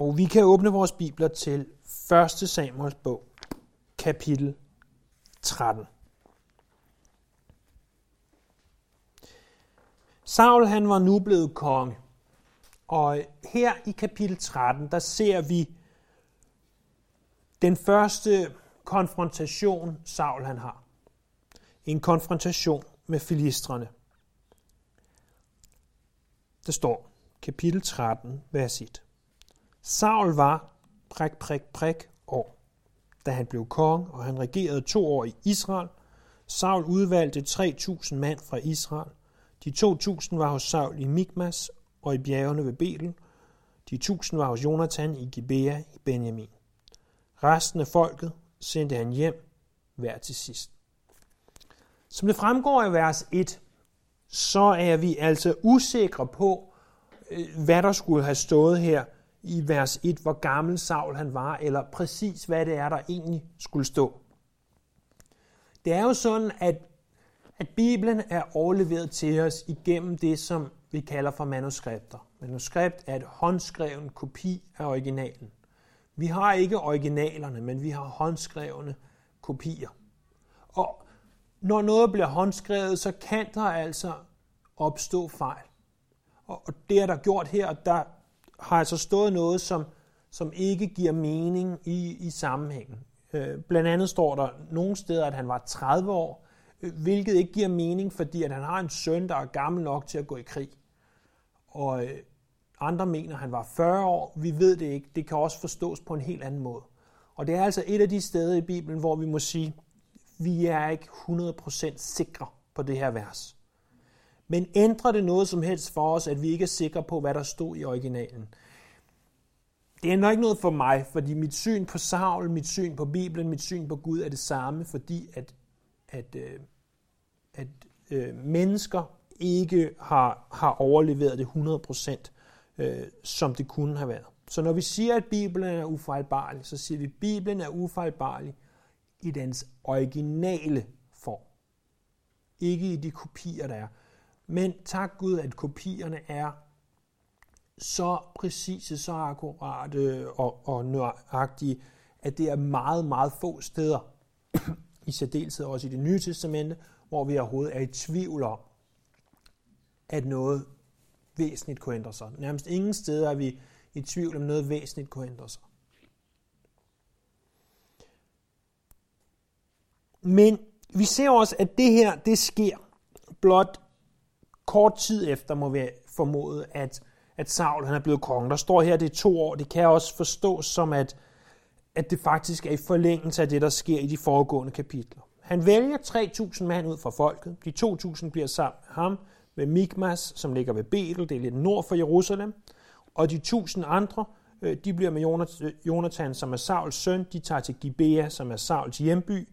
Og vi kan åbne vores bibler til 1. Samuels bog, kapitel 13. Saul han var nu blevet konge. Og her i kapitel 13, der ser vi den første konfrontation, Saul han har. En konfrontation med filistrene. Der står kapitel 13, vers 1. Saul var prik, prik, prik år, da han blev konge, og han regerede to år i Israel. Saul udvalgte 3.000 mand fra Israel. De 2.000 var hos Saul i Mikmas og i bjergene ved Betel. De 1.000 var hos Jonathan i Gibea i Benjamin. Resten af folket sendte han hjem hver til sidst. Som det fremgår i vers 1, så er vi altså usikre på, øh, hvad der skulle have stået her i vers 1, hvor gammel Saul han var, eller præcis hvad det er, der egentlig skulle stå. Det er jo sådan, at, at Bibelen er overleveret til os igennem det, som vi kalder for manuskripter. Manuskript er et håndskreven kopi af originalen. Vi har ikke originalerne, men vi har håndskrevne kopier. Og når noget bliver håndskrevet, så kan der altså opstå fejl. Og det er der gjort her, der har altså stået noget, som, som ikke giver mening i, i sammenhængen. Øh, blandt andet står der nogle steder, at han var 30 år, øh, hvilket ikke giver mening, fordi at han har en søn, der er gammel nok til at gå i krig. Og øh, andre mener, at han var 40 år. Vi ved det ikke. Det kan også forstås på en helt anden måde. Og det er altså et af de steder i Bibelen, hvor vi må sige, vi er ikke 100% sikre på det her vers. Men ændrer det noget som helst for os, at vi ikke er sikre på, hvad der stod i originalen? Det ændrer ikke noget for mig, fordi mit syn på Saul, mit syn på Bibelen, mit syn på Gud er det samme, fordi at, at, øh, at øh, mennesker ikke har, har overleveret det 100%, øh, som det kunne have været. Så når vi siger, at Bibelen er ufejlbarlig, så siger vi, at Bibelen er ufejlbarlig i dens originale form. Ikke i de kopier, der er. Men tak Gud, at kopierne er så præcise, så akkurate og, og nøjagtige, at det er meget, meget få steder, i særdeleshed også i det nye testamente, hvor vi overhovedet er i tvivl om, at noget væsentligt kunne ændre sig. Nærmest ingen steder er vi i tvivl om noget væsentligt kunne ændre sig. Men vi ser også, at det her, det sker blot kort tid efter, må vi formode, at, at Saul han er blevet konge. Der står her, det er to år. Det kan også forstås som, at, at det faktisk er i forlængelse af det, der sker i de foregående kapitler. Han vælger 3.000 mand ud fra folket. De 2.000 bliver sammen med ham ved Mikmas, som ligger ved Betel, det er lidt nord for Jerusalem. Og de 1.000 andre, øh, de bliver med øh, Jonathan, som er Sauls søn. De tager til Gibea, som er Sauls hjemby.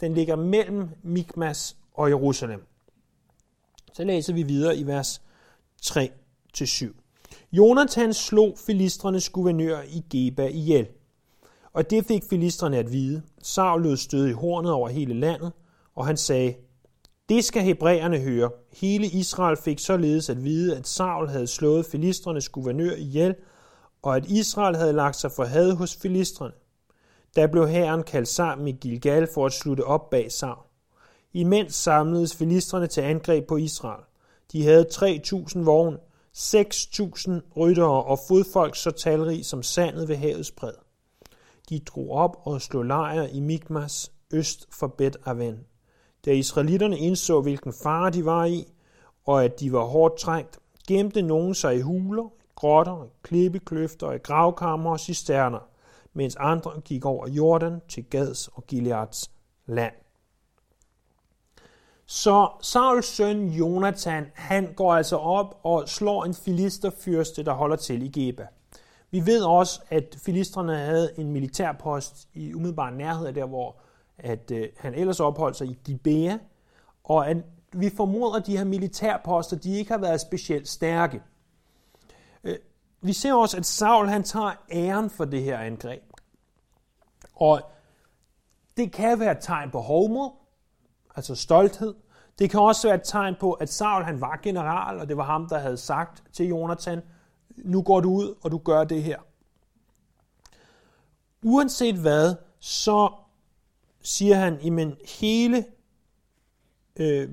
Den ligger mellem Mikmas og Jerusalem. Så læser vi videre i vers 3-7. Jonathan slog filistrenes guvernør i Geba ihjel. Og det fik filistrene at vide. Saul lød stød i hornet over hele landet, og han sagde, det skal hebræerne høre. Hele Israel fik således at vide, at Saul havde slået filistrenes guvernør ihjel, og at Israel havde lagt sig for had hos filistrene. Der blev herren kaldt sammen i Gilgal for at slutte op bag Saul. Imens samledes filistrene til angreb på Israel. De havde 3.000 vogne, 6.000 ryttere og fodfolk så talrig som sandet ved havets bred. De drog op og slog lejr i Mikmas, øst for Bet Aven. Da israelitterne indså, hvilken fare de var i, og at de var hårdt trængt, gemte nogen sig i huler, grotter, klippekløfter og gravkammer og cisterner, mens andre gik over Jordan til Gads og Gileads land. Så Sauls søn Jonathan, han går altså op og slår en filisterfyrste, der holder til i Geba. Vi ved også, at filisterne havde en militærpost i umiddelbar nærhed af der, hvor at, øh, han ellers opholdt sig i Gibea, og at vi formoder, at de her militærposter, de ikke har været specielt stærke. Øh, vi ser også, at Saul han tager æren for det her angreb. Og det kan være et tegn på hovmod, altså stolthed. Det kan også være et tegn på, at Saul han var general, og det var ham, der havde sagt til Jonathan, nu går du ud, og du gør det her. uanset hvad, så siger han, at hele, øh,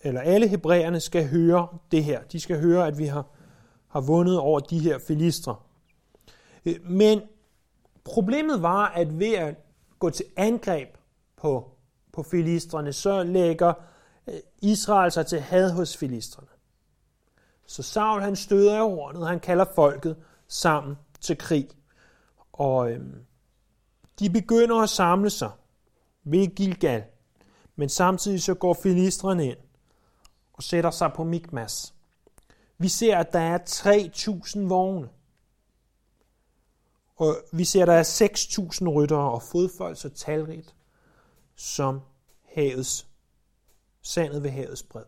eller alle hebræerne skal høre det her. De skal høre, at vi har, har vundet over de her filistre. Øh, men problemet var, at ved at gå til angreb på, på filistrene, så lægger øh, Israel sig til had hos filistrene. Så Saul han støder i hornet, han kalder folket sammen til krig. Og øhm, de begynder at samle sig ved Gilgal, men samtidig så går filistrene ind og sætter sig på Mikmas. Vi ser, at der er 3.000 vogne. Og vi ser, at der er 6.000 ryttere og fodfolk så talrigt som havets, sandet ved havets bred.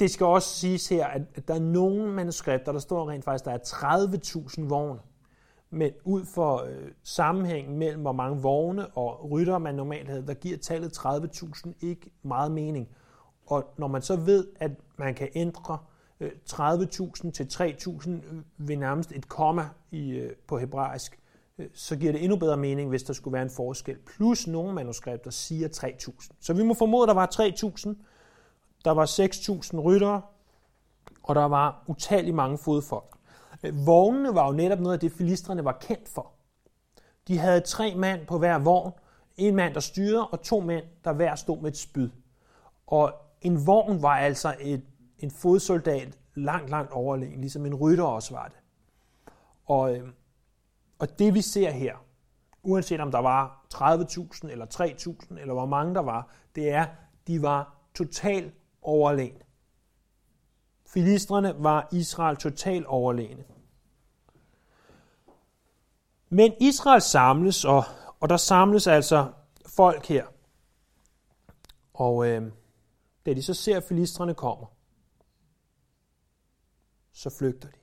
Det skal også siges her, at der er nogle manuskripter, der står rent faktisk, at der er 30.000 vogne. Men ud for øh, sammenhængen mellem, hvor mange vogne og rytter man normalt havde, der giver tallet 30.000 ikke meget mening. Og når man så ved, at man kan ændre øh, 30.000 til 3.000 øh, ved nærmest et komma i, øh, på hebraisk, så giver det endnu bedre mening, hvis der skulle være en forskel. Plus nogle manuskripter siger 3.000. Så vi må formode, at der var 3.000 der var 6.000 ryttere, og der var utallige mange fodfolk. Øh, vognene var jo netop noget af det, filistrene var kendt for. De havde tre mand på hver vogn, en mand, der styrede, og to mænd, der hver stod med et spyd. Og en vogn var altså et, en fodsoldat langt, langt overlegen, ligesom en rytter også var det. Og, øh, og det vi ser her, uanset om der var 30.000 eller 3.000 eller hvor mange der var, det er, de var totalt overlegen. Filistrene var Israel totalt overlegne. Men Israel samles, og, og der samles altså folk her. Og øh, da de så ser, at filistrene kommer, så flygter de.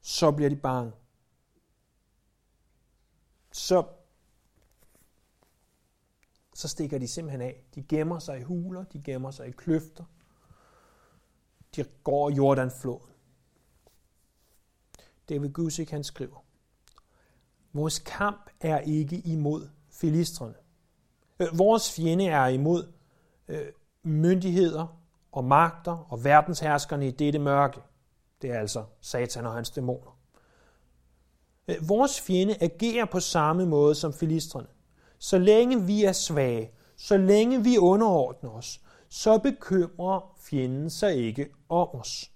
Så bliver de bange. Så, så stikker de simpelthen af. De gemmer sig i huler, de gemmer sig i kløfter, de går Jordanfloden. David Gusick han skriver, Vores kamp er ikke imod filistrene. Øh, vores fjende er imod øh, myndigheder og magter og verdensherskerne i dette mørke. Det er altså Satan og hans dæmoner. Øh, vores fjende agerer på samme måde som filistrene. Så længe vi er svage, så længe vi underordner os, så bekymrer fjenden sig ikke om os.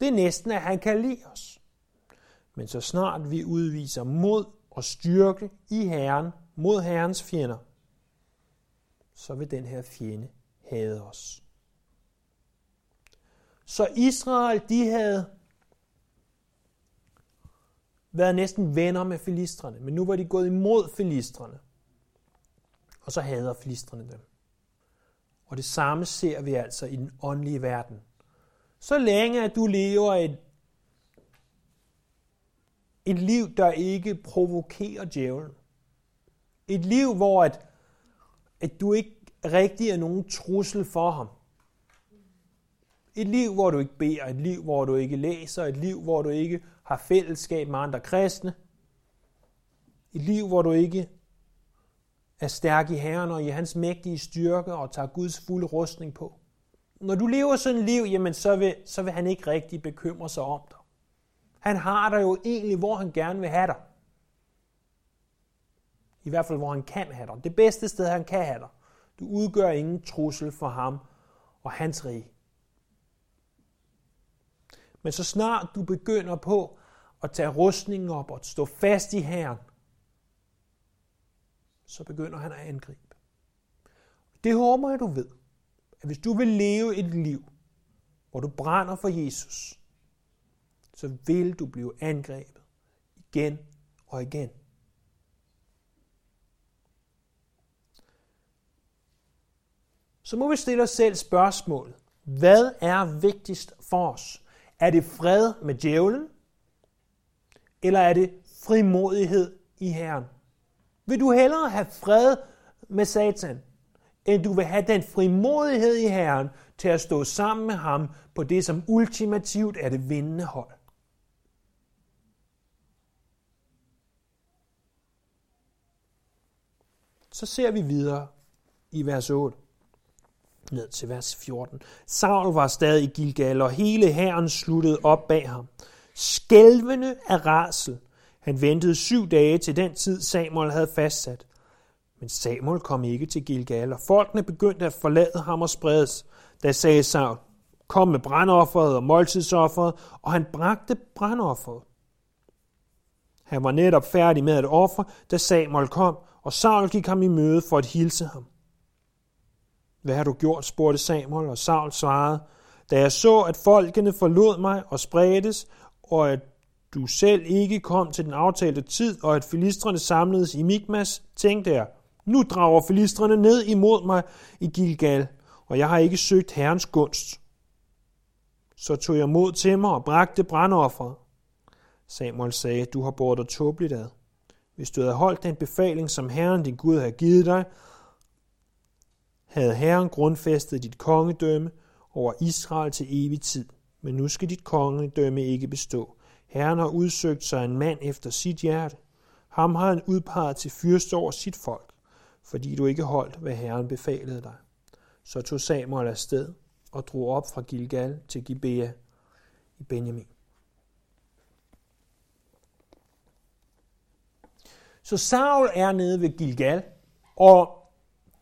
Det er næsten, at han kan lide os. Men så snart vi udviser mod og styrke i Herren mod Herrens fjender, så vil den her fjende hade os. Så Israel, de havde været næsten venner med filistrene, men nu var de gået imod filistrene. Og så hader filistrene dem. Og det samme ser vi altså i den åndelige verden. Så længe at du lever et, et liv, der ikke provokerer djævlen. Et liv, hvor at, at du ikke rigtig er nogen trussel for ham. Et liv, hvor du ikke beder, et liv, hvor du ikke læser, et liv, hvor du ikke har fællesskab med andre kristne. Et liv, hvor du ikke er stærk i Herren og i hans mægtige styrke og tager Guds fulde rustning på. Når du lever sådan et liv, jamen så vil, så vil han ikke rigtig bekymre sig om dig. Han har dig jo egentlig, hvor han gerne vil have dig. I hvert fald, hvor han kan have dig. Det bedste sted, han kan have dig. Du udgør ingen trussel for ham og hans rige. Men så snart du begynder på at tage rustningen op og stå fast i Herren, så begynder han at angribe. Det håber jeg, du ved, at hvis du vil leve et liv, hvor du brænder for Jesus, så vil du blive angrebet igen og igen. Så må vi stille os selv spørgsmålet. Hvad er vigtigst for os? Er det fred med djævlen? Eller er det frimodighed i Herren? Vil du hellere have fred med Satan, end du vil have den frimodighed i Herren til at stå sammen med ham på det, som ultimativt er det vindende hold? Så ser vi videre i vers 8 ned til vers 14. Saul var stadig i Gilgal, og hele hæren sluttede op bag ham. Skælvende af rasel. Han ventede syv dage til den tid, Samuel havde fastsat. Men Samuel kom ikke til Gilgal, og folkene begyndte at forlade ham og spredes. Da sagde Saul, kom med brandofferet og måltidsofferet, og han bragte brandofferet. Han var netop færdig med at ofre, da Samuel kom, og Saul gik ham i møde for at hilse ham. Hvad har du gjort, spurgte Samuel, og Saul svarede, da jeg så, at folkene forlod mig og spredtes, og at du selv ikke kom til den aftalte tid, og at filistrene samledes i Mikmas, tænkte jeg, nu drager filistrene ned imod mig i Gilgal, og jeg har ikke søgt Herrens gunst. Så tog jeg mod til mig og bragte brandofferet. Samuel sagde, du har båret dig tåbeligt ad. Hvis du havde holdt den befaling, som Herren din Gud havde givet dig, havde Herren grundfæstet dit kongedømme over Israel til evig tid. Men nu skal dit kongedømme ikke bestå. Herren har udsøgt sig en mand efter sit hjerte. Ham har han udpeget til fyrste over sit folk, fordi du ikke holdt, hvad Herren befalede dig. Så tog Samuel afsted og drog op fra Gilgal til Gibea i Benjamin. Så Saul er nede ved Gilgal, og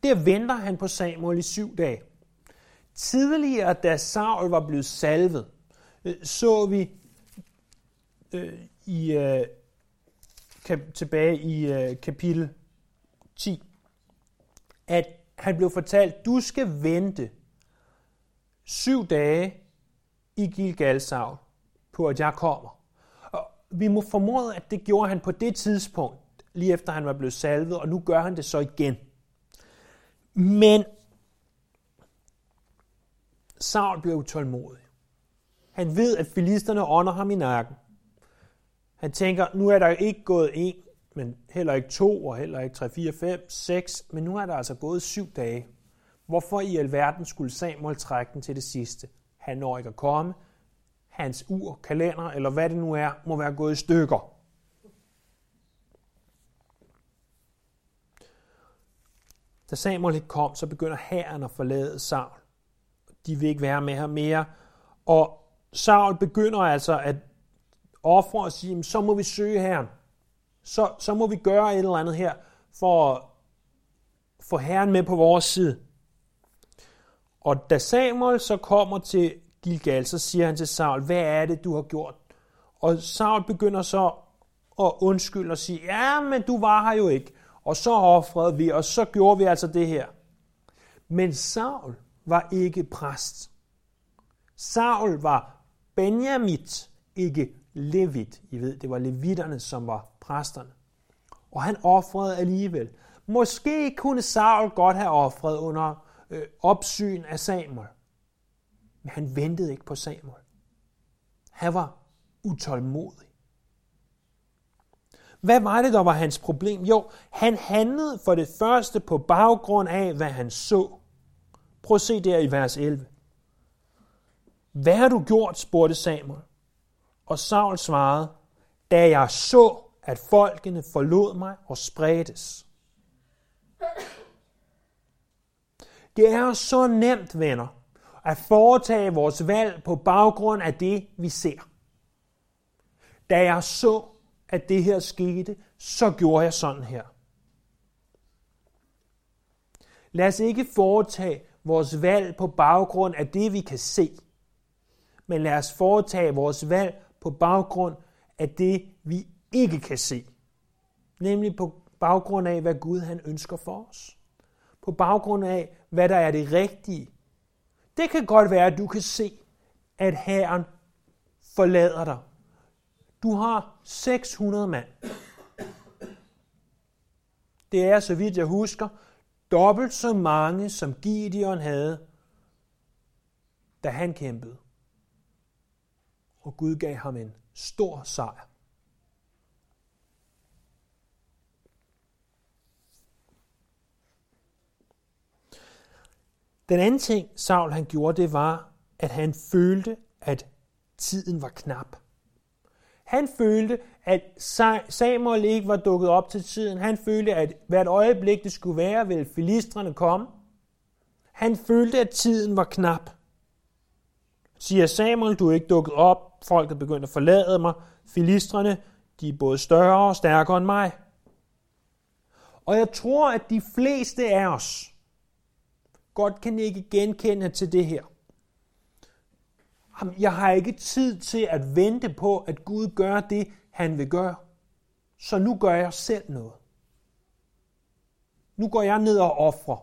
der venter han på Samuel i syv dage. Tidligere, da Saul var blevet salvet, øh, så vi øh, i, øh, kap, tilbage i øh, kapitel 10, at han blev fortalt, du skal vente syv dage i Gilgal Saul på, at jeg kommer. Og vi må formode, at det gjorde han på det tidspunkt, lige efter han var blevet salvet, og nu gør han det så igen. Men Saul bliver utålmodig. Han ved, at filisterne ånder ham i nakken. Han tænker, nu er der ikke gået en, men heller ikke to, og heller ikke tre, fire, fem, seks, men nu er der altså gået syv dage. Hvorfor i alverden skulle Samuel trække den til det sidste? Han når ikke at komme. Hans ur, kalender, eller hvad det nu er, må være gået i stykker. Da Samuel ikke kom, så begynder hæren at forlade Saul. De vil ikke være med ham mere. Og Saul begynder altså at ofre og sige, så må vi søge herren. Så, så må vi gøre et eller andet her for at få herren med på vores side. Og da Samuel så kommer til Gilgal, så siger han til Saul, hvad er det, du har gjort? Og Saul begynder så at undskylde og sige, ja, men du var her jo ikke og så offrede vi, og så gjorde vi altså det her. Men Saul var ikke præst. Saul var Benjamit, ikke Levit. I ved, det var levitterne, som var præsterne. Og han offrede alligevel. Måske kunne Saul godt have offret under øh, opsyn af Samuel. Men han ventede ikke på Samuel. Han var utålmodig. Hvad var det, der var hans problem? Jo, han handlede for det første på baggrund af, hvad han så. Prøv at se der i vers 11. Hvad har du gjort, spurgte Samuel. Og Saul svarede, da jeg så, at folkene forlod mig og spredtes. Det er så nemt, venner, at foretage vores valg på baggrund af det, vi ser. Da jeg så, at det her skete, så gjorde jeg sådan her. Lad os ikke foretage vores valg på baggrund af det, vi kan se, men lad os foretage vores valg på baggrund af det, vi ikke kan se. Nemlig på baggrund af, hvad Gud han ønsker for os. På baggrund af, hvad der er det rigtige. Det kan godt være, at du kan se, at Herren forlader dig du har 600 mand. Det er, så vidt jeg husker, dobbelt så mange, som Gideon havde, da han kæmpede. Og Gud gav ham en stor sejr. Den anden ting, Saul han gjorde, det var, at han følte, at tiden var knap. Han følte, at Samuel ikke var dukket op til tiden. Han følte, at hvert øjeblik det skulle være, ville filistrene komme. Han følte, at tiden var knap. Siger Samuel, du er ikke dukket op. Folk er begyndt at forlade mig. Filistrene, de er både større og stærkere end mig. Og jeg tror, at de fleste af os godt kan ikke genkende til det her. Jeg har ikke tid til at vente på, at Gud gør det, han vil gøre. Så nu gør jeg selv noget. Nu går jeg ned og offrer.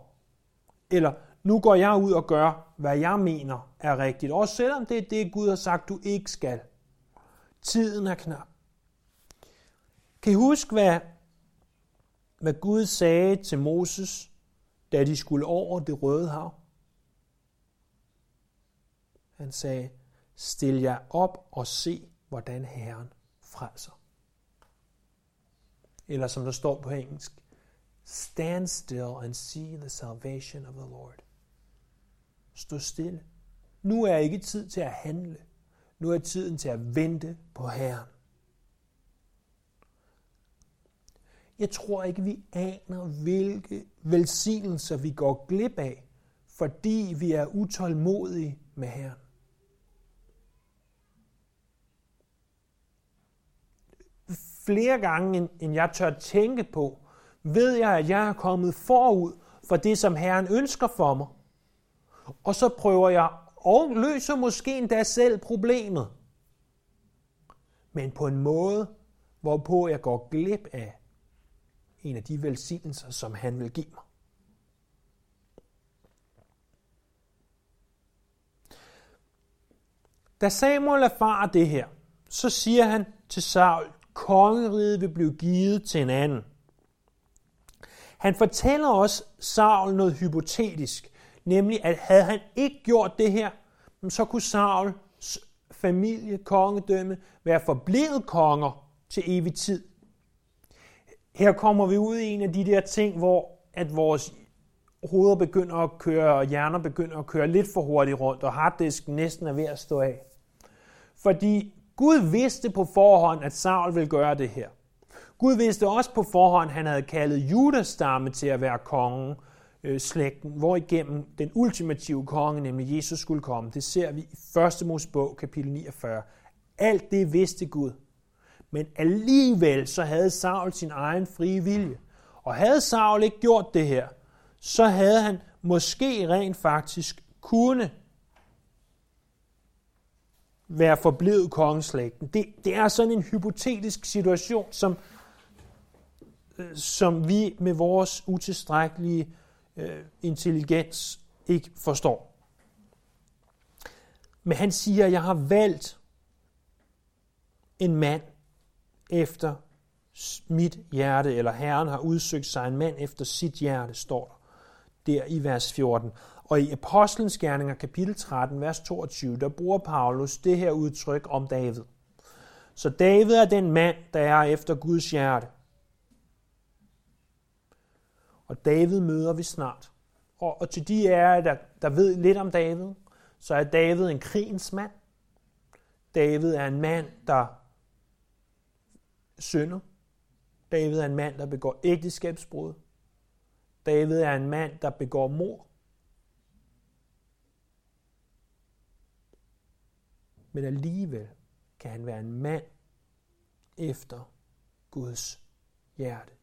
Eller nu går jeg ud og gør, hvad jeg mener er rigtigt. Også selvom det er det, Gud har sagt, du ikke skal. Tiden er knap. Kan I huske, hvad, hvad Gud sagde til Moses, da de skulle over det røde hav? Han sagde, stil jer op og se, hvordan Herren frelser. Eller som der står på engelsk, stand still and see the salvation of the Lord. Stå stille. Nu er ikke tid til at handle. Nu er tiden til at vente på Herren. Jeg tror ikke, vi aner, hvilke velsignelser vi går glip af, fordi vi er utålmodige med Herren. Flere gange, end jeg tør tænke på, ved jeg, at jeg er kommet forud for det, som Herren ønsker for mig. Og så prøver jeg og løser måske endda selv problemet. Men på en måde, hvorpå jeg går glip af en af de velsignelser, som han vil give mig. Da Samuel erfarer det her, så siger han til Saul, kongeriget vil blive givet til en anden. Han fortæller også Saul noget hypotetisk, nemlig at havde han ikke gjort det her, så kunne Sauls familie, kongedømme, være forblevet konger til evig tid. Her kommer vi ud i en af de der ting, hvor at vores hoveder begynder at køre, og hjerner begynder at køre lidt for hurtigt rundt, og harddisken næsten er ved at stå af. Fordi Gud vidste på forhånd, at Saul ville gøre det her. Gud vidste også på forhånd, at han havde kaldet Judas stamme til at være kongen, øh, slægten, hvor igennem den ultimative konge, nemlig Jesus, skulle komme. Det ser vi i 1. Mosebog, kapitel 49. Alt det vidste Gud. Men alligevel så havde Saul sin egen frie vilje. Og havde Saul ikke gjort det her, så havde han måske rent faktisk kunne være forblevet kongeslægten. Det, det er sådan en hypotetisk situation, som, øh, som vi med vores utilstrækkelige øh, intelligens ikke forstår. Men han siger, at jeg har valgt en mand, efter mit hjerte, eller Herren har udsøgt sig en mand efter sit hjerte, står der, der i vers 14. Og i Apostlenes Gerninger, kapitel 13, vers 22, der bruger Paulus det her udtryk om David. Så David er den mand, der er efter Guds hjerte. Og David møder vi snart. Og, og til de er der, der ved lidt om David, så er David en krigens mand. David er en mand, der synder. David er en mand, der begår ægteskabsbrud. David er en mand, der begår mord. Men alligevel kan han være en mand efter Guds hjerte.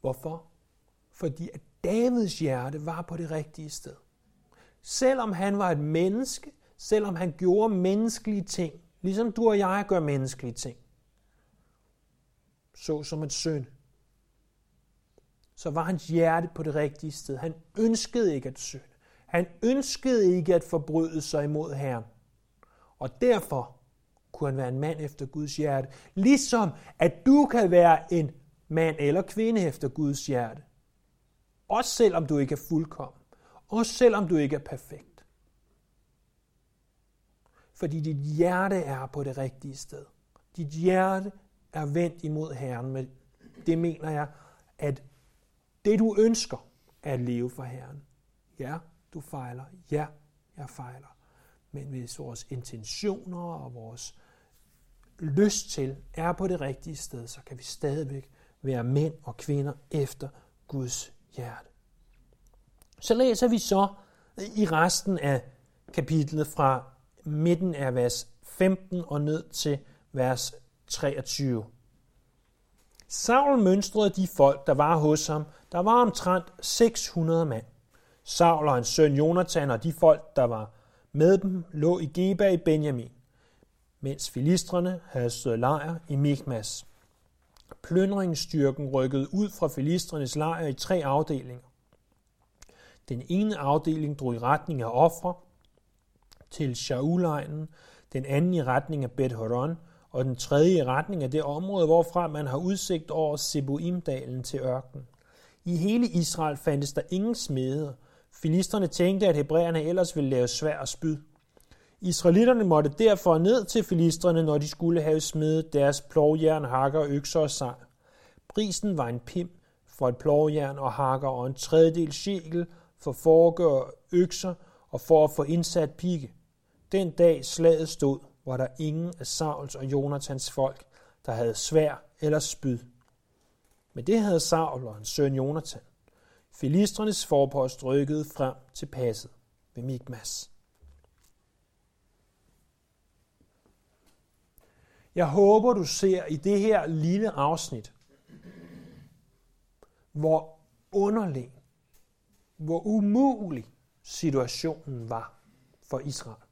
Hvorfor? Fordi at Davids hjerte var på det rigtige sted. Selvom han var et menneske, selvom han gjorde menneskelige ting, ligesom du og jeg gør menneskelige ting, så som et søn, så var hans hjerte på det rigtige sted. Han ønskede ikke at synde. Han ønskede ikke at forbryde sig imod Herren. Og derfor kunne han være en mand efter Guds hjerte. Ligesom at du kan være en mand eller kvinde efter Guds hjerte. Også selvom du ikke er fuldkommen. Også selvom du ikke er perfekt. Fordi dit hjerte er på det rigtige sted. Dit hjerte er vendt imod Herren. Men det mener jeg, at det du ønsker at leve for Herren. Ja, du fejler. Ja, jeg fejler. Men hvis vores intentioner og vores lyst til er på det rigtige sted, så kan vi stadigvæk være mænd og kvinder efter Guds hjerte. Så læser vi så i resten af kapitlet fra midten af vers 15 og ned til vers 23. Saul mønstrede de folk, der var hos ham. Der var omtrent 600 mand. Saul og hans søn Jonathan og de folk, der var med dem, lå i Geba i Benjamin, mens filistrene havde stået lejr i Mikmas. Plyndringsstyrken rykkede ud fra filistrenes lejr i tre afdelinger. Den ene afdeling drog i retning af ofre til Shaulejnen, den anden i retning af Bet Horon, og den tredje i retning af det område, hvorfra man har udsigt over Seboimdalen til ørkenen. I hele Israel fandtes der ingen smede. Filisterne tænkte, at hebræerne ellers ville lave svær og spyd. Israelitterne måtte derfor ned til filisterne, når de skulle have smedet deres plovjern, hakker, økser og sejl. Prisen var en pim for et plovjern og hakker og en tredjedel shekel for forgør og økser og for at få indsat pigge. Den dag slaget stod, var der ingen af Sauls og Jonathans folk, der havde svær eller spyd. Men det havde Saul og hans søn Jonathan. Filistrenes forpost rykkede frem til passet ved Mikmas. Jeg håber, du ser i det her lille afsnit, hvor underlig, hvor umulig situationen var for Israel.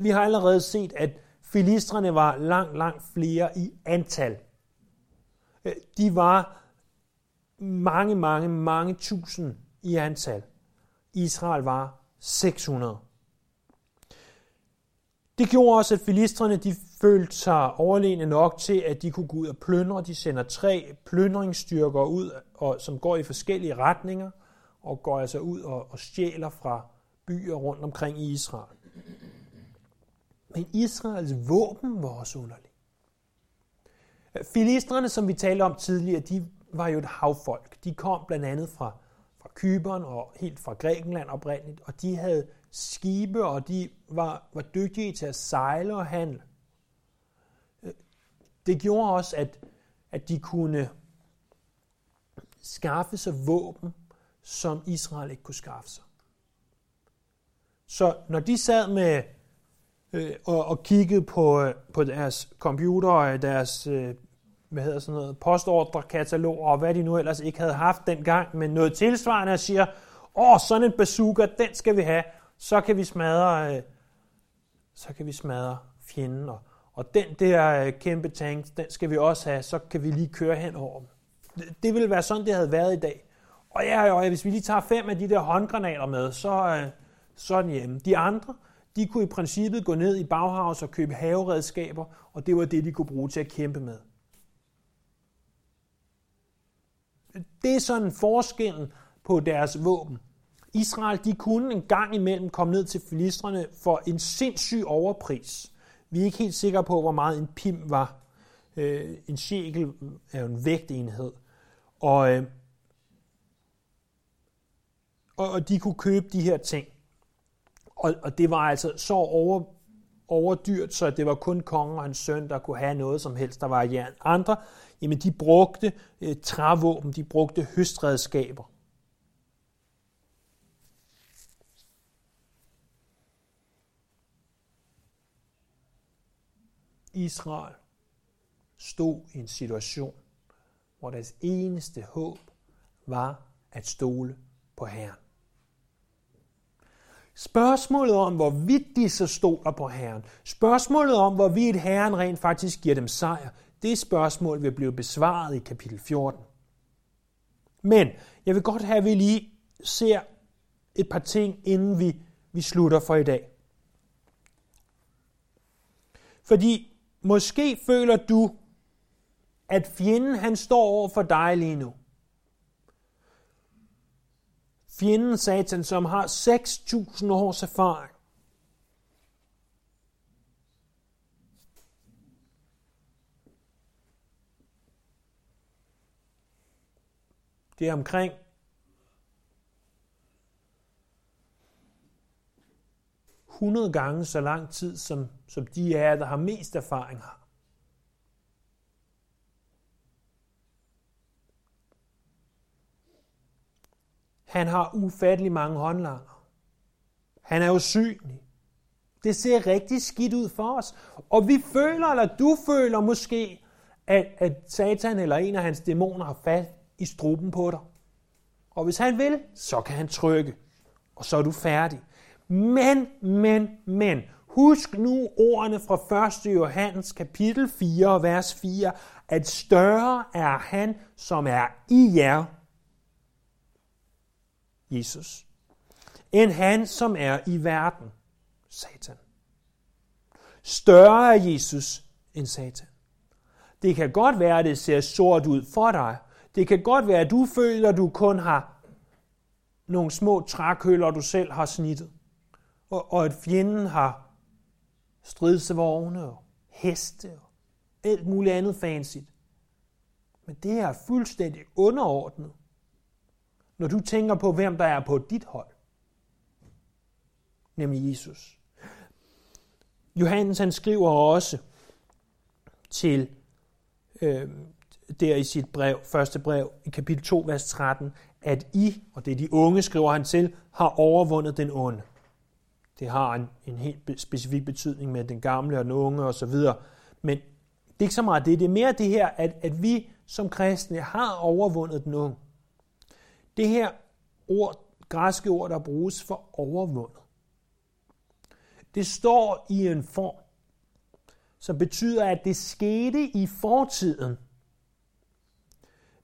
Vi har allerede set, at filistrene var langt, langt flere i antal. Øh, de var mange, mange, mange tusind i antal. Israel var 600. Det gjorde også, at filistrene de følte sig overlegne nok til, at de kunne gå ud og plyndre. De sender tre plyndringsstyrker ud, og, som går i forskellige retninger, og går altså ud og, og stjæler fra byer rundt omkring i Israel. Men Israels våben var også underligt. Filistrene, som vi talte om tidligere, de var jo et havfolk. De kom blandt andet fra, fra Kyberen og helt fra Grækenland oprindeligt, og de havde skibe, og de var, var dygtige til at sejle og handle. Øh, det gjorde også, at, at de kunne skaffe sig våben, som Israel ikke kunne skaffe sig. Så når de sad med øh, og, og kiggede på, øh, på deres computer og deres øh, hvad hedder sådan noget, postordrekatalog og hvad de nu ellers ikke havde haft dengang, men noget tilsvarende og siger, åh, sådan en bazooka, den skal vi have, så kan vi smadre, øh, så kan vi smadre fjenden, og, og den der øh, kæmpe tank, den skal vi også have, så kan vi lige køre hen over dem. Det, det ville være sådan, det havde været i dag. Og ja, og hvis vi lige tager fem af de der håndgranater med, så, øh, så er den hjemme. De andre, de kunne i princippet gå ned i Bauhaus og købe haveredskaber, og det var det, de kunne bruge til at kæmpe med. Det er sådan forskellen på deres våben. Israel de kunne en gang imellem komme ned til filistrene for en sindssyg overpris. Vi er ikke helt sikre på, hvor meget en pim var. Øh, en shekel er jo en vægtenhed. Og, øh, og de kunne købe de her ting. Og, og det var altså så over, overdyrt, så det var kun kongen og hans søn, der kunne have noget som helst, der var jern. Andre, jamen de brugte øh, trævåben, de brugte høstredskaber. Israel stod i en situation, hvor deres eneste håb var at stole på Herren. Spørgsmålet om, hvorvidt de så stoler på Herren, spørgsmålet om, hvorvidt Herren rent faktisk giver dem sejr, det spørgsmål vil blive besvaret i kapitel 14. Men jeg vil godt have, at vi lige ser et par ting, inden vi, vi slutter for i dag. Fordi måske føler du, at fjenden han står over for dig lige nu. Fjenden Satan, som har 6.000 års erfaring. Det er omkring 100 gange så lang tid, som, som de er, der har mest erfaring har. Han har ufattelig mange håndlanger. Han er usynlig. Det ser rigtig skidt ud for os. Og vi føler, eller du føler måske, at, at Satan eller en af hans dæmoner har fat i struben på dig. Og hvis han vil, så kan han trykke. Og så er du færdig. Men, men, men, husk nu ordene fra 1. Johannes kapitel 4, vers 4, at større er han, som er i jer, Jesus, end han, som er i verden, Satan. Større er Jesus end Satan. Det kan godt være, at det ser sort ud for dig. Det kan godt være, at du føler, at du kun har nogle små trækøller, du selv har snittet. Og, og at fjenden har stridsvogne og heste og alt muligt andet fancy. Men det er fuldstændig underordnet når du tænker på, hvem der er på dit hold. Nemlig Jesus. Johannes han skriver også til øh, der i sit brev, første brev, i kapitel 2, vers 13, at I, og det er de unge, skriver han til, har overvundet den onde. Det har en, en helt specifik betydning med den gamle og den unge osv. Men det er ikke så meget det. Det er mere det her, at, at vi som kristne har overvundet den unge. Det her ord, græske ord, der bruges for overvundet, det står i en form, som betyder, at det skete i fortiden,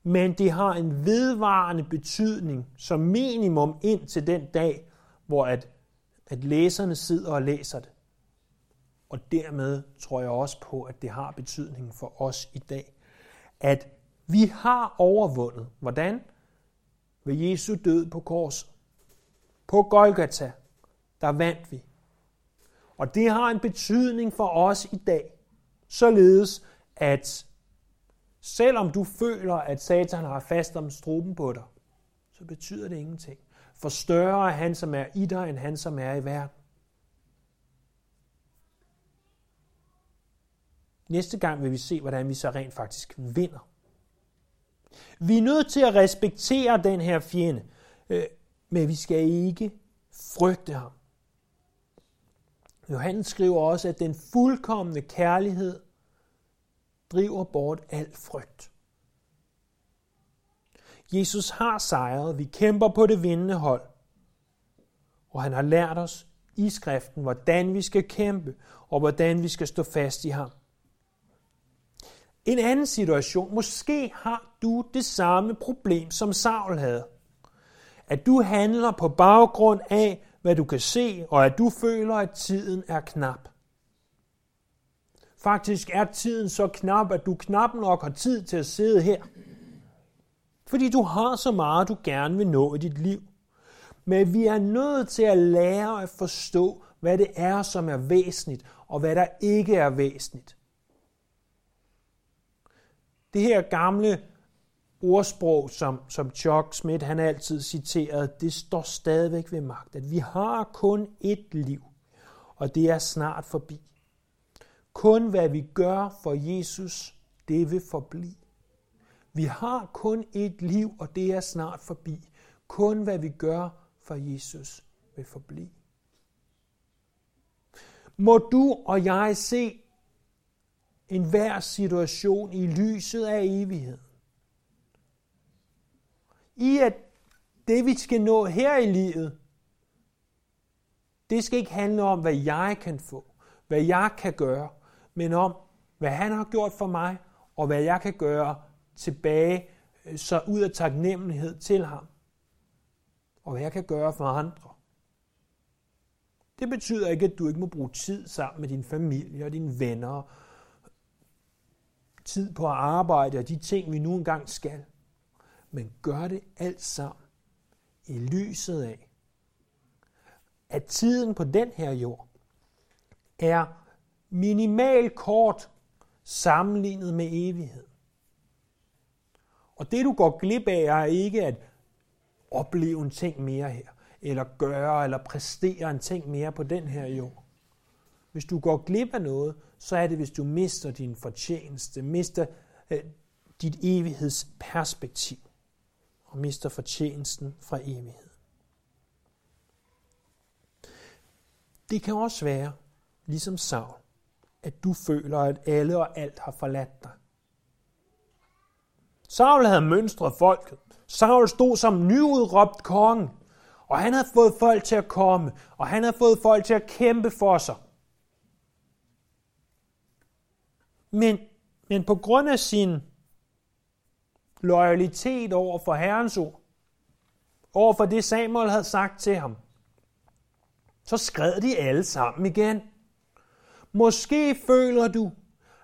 men det har en vedvarende betydning som minimum ind til den dag, hvor at, at læserne sidder og læser det. Og dermed tror jeg også på, at det har betydning for os i dag. At vi har overvundet. Hvordan? Ved Jesu død på korset. På Golgata, der vandt vi. Og det har en betydning for os i dag, således at selvom du føler, at Satan har fast om struben på dig, så betyder det ingenting. For større er han, som er i dig, end han, som er i verden. Næste gang vil vi se, hvordan vi så rent faktisk vinder. Vi er nødt til at respektere den her fjende, øh, men vi skal ikke frygte ham. Johannes skriver også, at den fuldkommende kærlighed driver bort al frygt. Jesus har sejret. Vi kæmper på det vindende hold. Og han har lært os i skriften, hvordan vi skal kæmpe, og hvordan vi skal stå fast i ham. En anden situation. Måske har du det samme problem, som Saul havde. At du handler på baggrund af, hvad du kan se, og at du føler, at tiden er knap. Faktisk er tiden så knap, at du knap nok har tid til at sidde her. Fordi du har så meget, du gerne vil nå i dit liv. Men vi er nødt til at lære at forstå, hvad det er, som er væsentligt, og hvad der ikke er væsentligt. Det her gamle ordsprog, som, som Chuck Smith han altid citerede, det står stadigvæk ved magt, at vi har kun ét liv, og det er snart forbi. Kun hvad vi gør for Jesus, det vil forblive. Vi har kun et liv, og det er snart forbi. Kun hvad vi gør for Jesus vil forblive. Må du og jeg se en hver situation i lyset af evigheden. I at det vi skal nå her i livet, det skal ikke handle om, hvad jeg kan få, hvad jeg kan gøre, men om, hvad han har gjort for mig, og hvad jeg kan gøre tilbage, øh, så ud af taknemmelighed til ham, og hvad jeg kan gøre for andre. Det betyder ikke, at du ikke må bruge tid sammen med din familie og dine venner tid på at arbejde og de ting, vi nu engang skal. Men gør det alt sammen i lyset af, at tiden på den her jord er minimal kort sammenlignet med evighed. Og det du går glip af er ikke at opleve en ting mere her, eller gøre, eller præstere en ting mere på den her jord. Hvis du går glip af noget, så er det, hvis du mister din fortjeneste, mister øh, dit evighedsperspektiv og mister fortjenesten fra evighed. Det kan også være, ligesom Saul, at du føler, at alle og alt har forladt dig. Saul havde mønstret folket. Saul stod som nyudråbt konge, og han havde fået folk til at komme, og han havde fået folk til at kæmpe for sig. Men, men på grund af sin loyalitet over for Herrens ord, over for det Samuel havde sagt til ham, så skred de alle sammen igen. Måske føler du,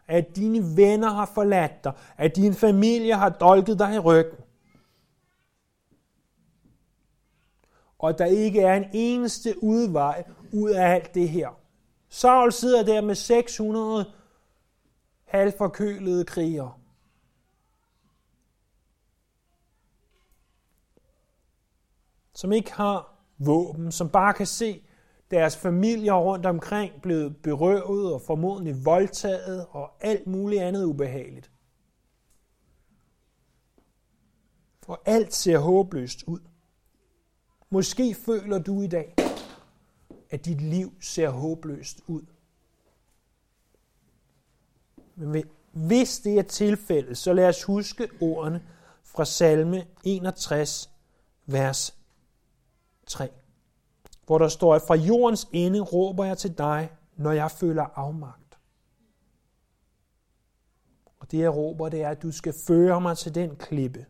at dine venner har forladt dig, at din familie har dolket dig i ryggen. Og der ikke er en eneste udvej ud af alt det her. Saul sidder der med 600 halvforkølede kriger. Som ikke har våben, som bare kan se deres familier rundt omkring blevet berøvet og formodentlig voldtaget og alt muligt andet ubehageligt. Og alt ser håbløst ud. Måske føler du i dag, at dit liv ser håbløst ud. Men hvis det er tilfældet, så lad os huske ordene fra salme 61, vers 3 hvor der står, at fra jordens ende råber jeg til dig, når jeg føler afmagt. Og det jeg råber, det er, at du skal føre mig til den klippe,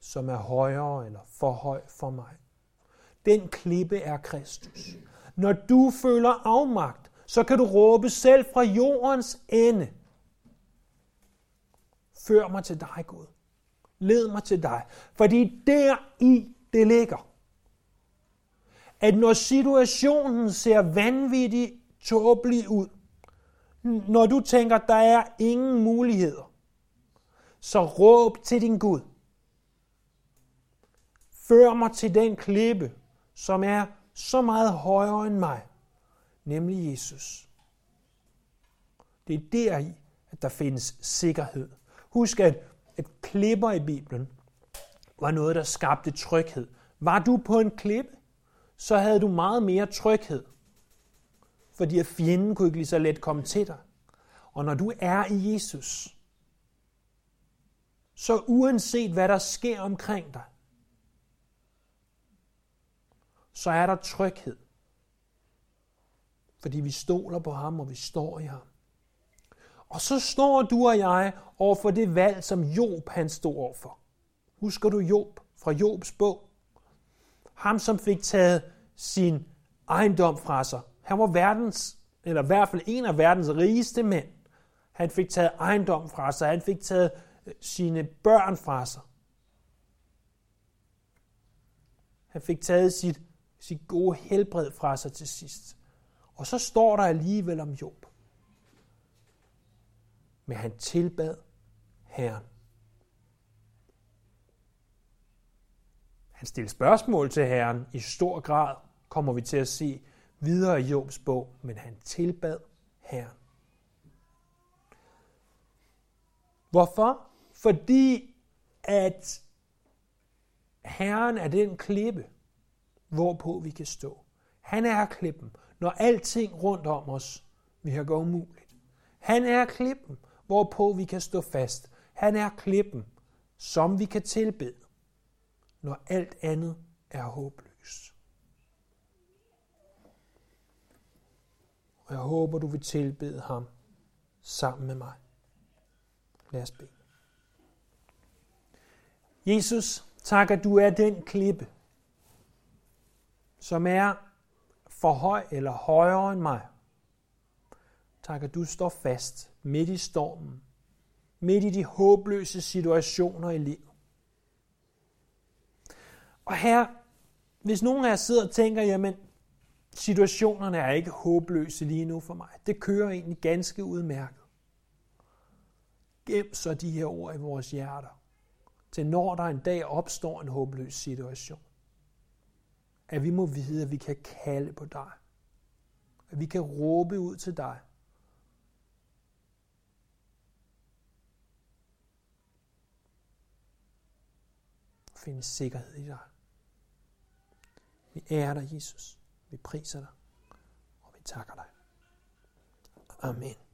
som er højere eller for høj for mig. Den klippe er Kristus. Når du føler afmagt, så kan du råbe selv fra jordens ende. Før mig til dig, Gud. Led mig til dig. Fordi der i det ligger at når situationen ser vanvittig tåbelig ud, når du tænker, der er ingen muligheder, så råb til din Gud. Før mig til den klippe, som er så meget højere end mig, nemlig Jesus. Det er deri, at der findes sikkerhed. Husk, at, at klipper i Bibelen var noget, der skabte tryghed. Var du på en klippe, så havde du meget mere tryghed. Fordi at fjenden kunne ikke lige så let komme til dig. Og når du er i Jesus, så uanset hvad der sker omkring dig, så er der tryghed. Fordi vi stoler på ham, og vi står i ham. Og så står du og jeg over for det valg, som Job han stod overfor. Husker du Job fra Jobs bog? Ham, som fik taget sin ejendom fra sig. Han var verdens, eller i hvert fald en af verdens rigeste mænd. Han fik taget ejendom fra sig. Han fik taget øh, sine børn fra sig. Han fik taget sit, sit gode helbred fra sig til sidst. Og så står der alligevel om Job. Men han tilbad Herren. Han stillede spørgsmål til Herren i stor grad, kommer vi til at se videre i Jobs bog, men han tilbad Herren. Hvorfor? Fordi at Herren er den klippe, hvorpå vi kan stå. Han er klippen, når alting rundt om os vi gå umuligt. Han er klippen, hvorpå vi kan stå fast. Han er klippen, som vi kan tilbede når alt andet er håbløst. Og jeg håber, du vil tilbede ham sammen med mig. Lad os bede. Jesus, tak at du er den klippe, som er for høj eller højere end mig. Tak at du står fast midt i stormen, midt i de håbløse situationer i livet. Og her, hvis nogen af jer sidder og tænker, jamen, situationerne er ikke håbløse lige nu for mig. Det kører egentlig ganske udmærket. Gem så de her ord i vores hjerter, til når der en dag opstår en håbløs situation at vi må vide, at vi kan kalde på dig. At vi kan råbe ud til dig. Og finde sikkerhed i dig. Vi ærer dig, Jesus. Vi priser dig, og vi takker dig. Amen.